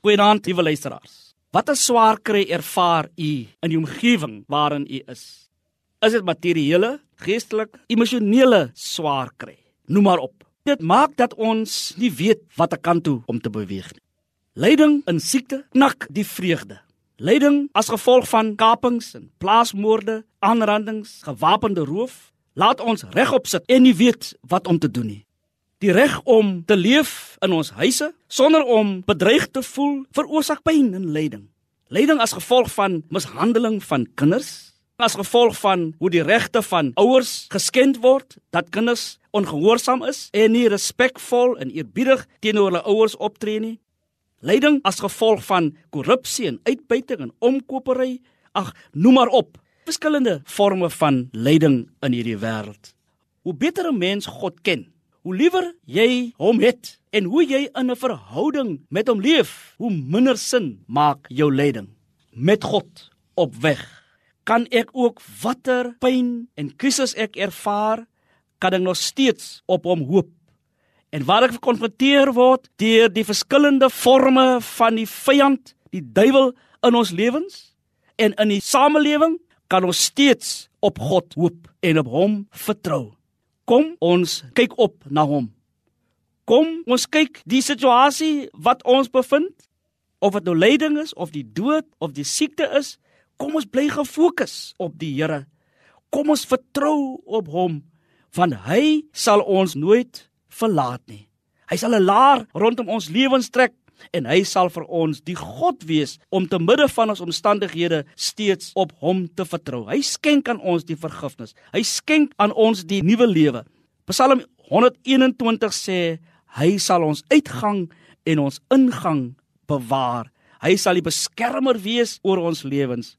Goeienaand, liewe luisteraars. Watter swaar kry ervaar u in die omgewing waarin u is? Is dit materiële, geestelike, emosionele swaar kry? Noem maar op. Dit maak dat ons nie weet watter kant toe om te beweeg nie. Lyding en siekte knak die vreugde. Lyding as gevolg van kapings en plaasmoorde, aanrandings, gewapende roof, laat ons regop sit en nie weet wat om te doen nie. Die reg om te leef in ons huise sonder om bedreig te voel veroorsaak pyn en lyding. Lyding as gevolg van mishandeling van kinders, as gevolg van hoe die regte van ouers geskend word, dat kinders ongehoorsaam is en nie respekvol en eerbiedig teenoor hulle ouers optree nie. Lyding as gevolg van korrupsie en uitbuiting en omkopery, ag, noem maar op. Verskillende forme van lyding in hierdie wêreld. Hoe beter 'n mens God ken, Hoe liewer jy hom het en hoe jy in 'n verhouding met hom leef, hoe minder sin maak jou lyding. Met God op weg kan ek ook watter pyn en krisis ek ervaar, kan ek nog steeds op hom hoop. En waar ek gekonfronteer word deur die verskillende forme van die vyand, die duiwel in ons lewens en in die samelewing, kan ons steeds op God hoop en op hom vertrou. Kom ons kyk op na hom. Kom ons kyk die situasie wat ons bevind of dit nou lyding is of die dood of die siekte is, kom ons bly gefokus op die Here. Kom ons vertrou op hom want hy sal ons nooit verlaat nie. Hy sal 'n laar rondom ons lewens trek en hy sal vir ons die God wees om te midde van ons omstandighede steeds op hom te vertrou. Hy skenk aan ons die vergifnis. Hy skenk aan ons die nuwe lewe. Psalm 121 sê hy sal ons uitgang en ons ingang bewaar. Hy sal die beskermer wees oor ons lewens.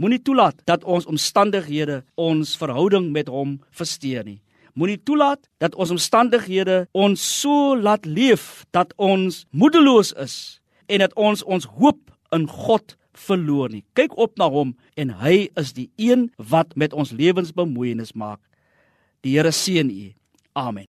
Moenie toelaat dat ons omstandighede ons verhouding met hom versteur nie. Moenie toelaat dat ons omstandighede ons so laat leef dat ons moedeloos is en dat ons ons hoop in God verloor nie. Kyk op na hom en hy is die een wat met ons lewens bemoeienis maak. Die Here seën u. Amen.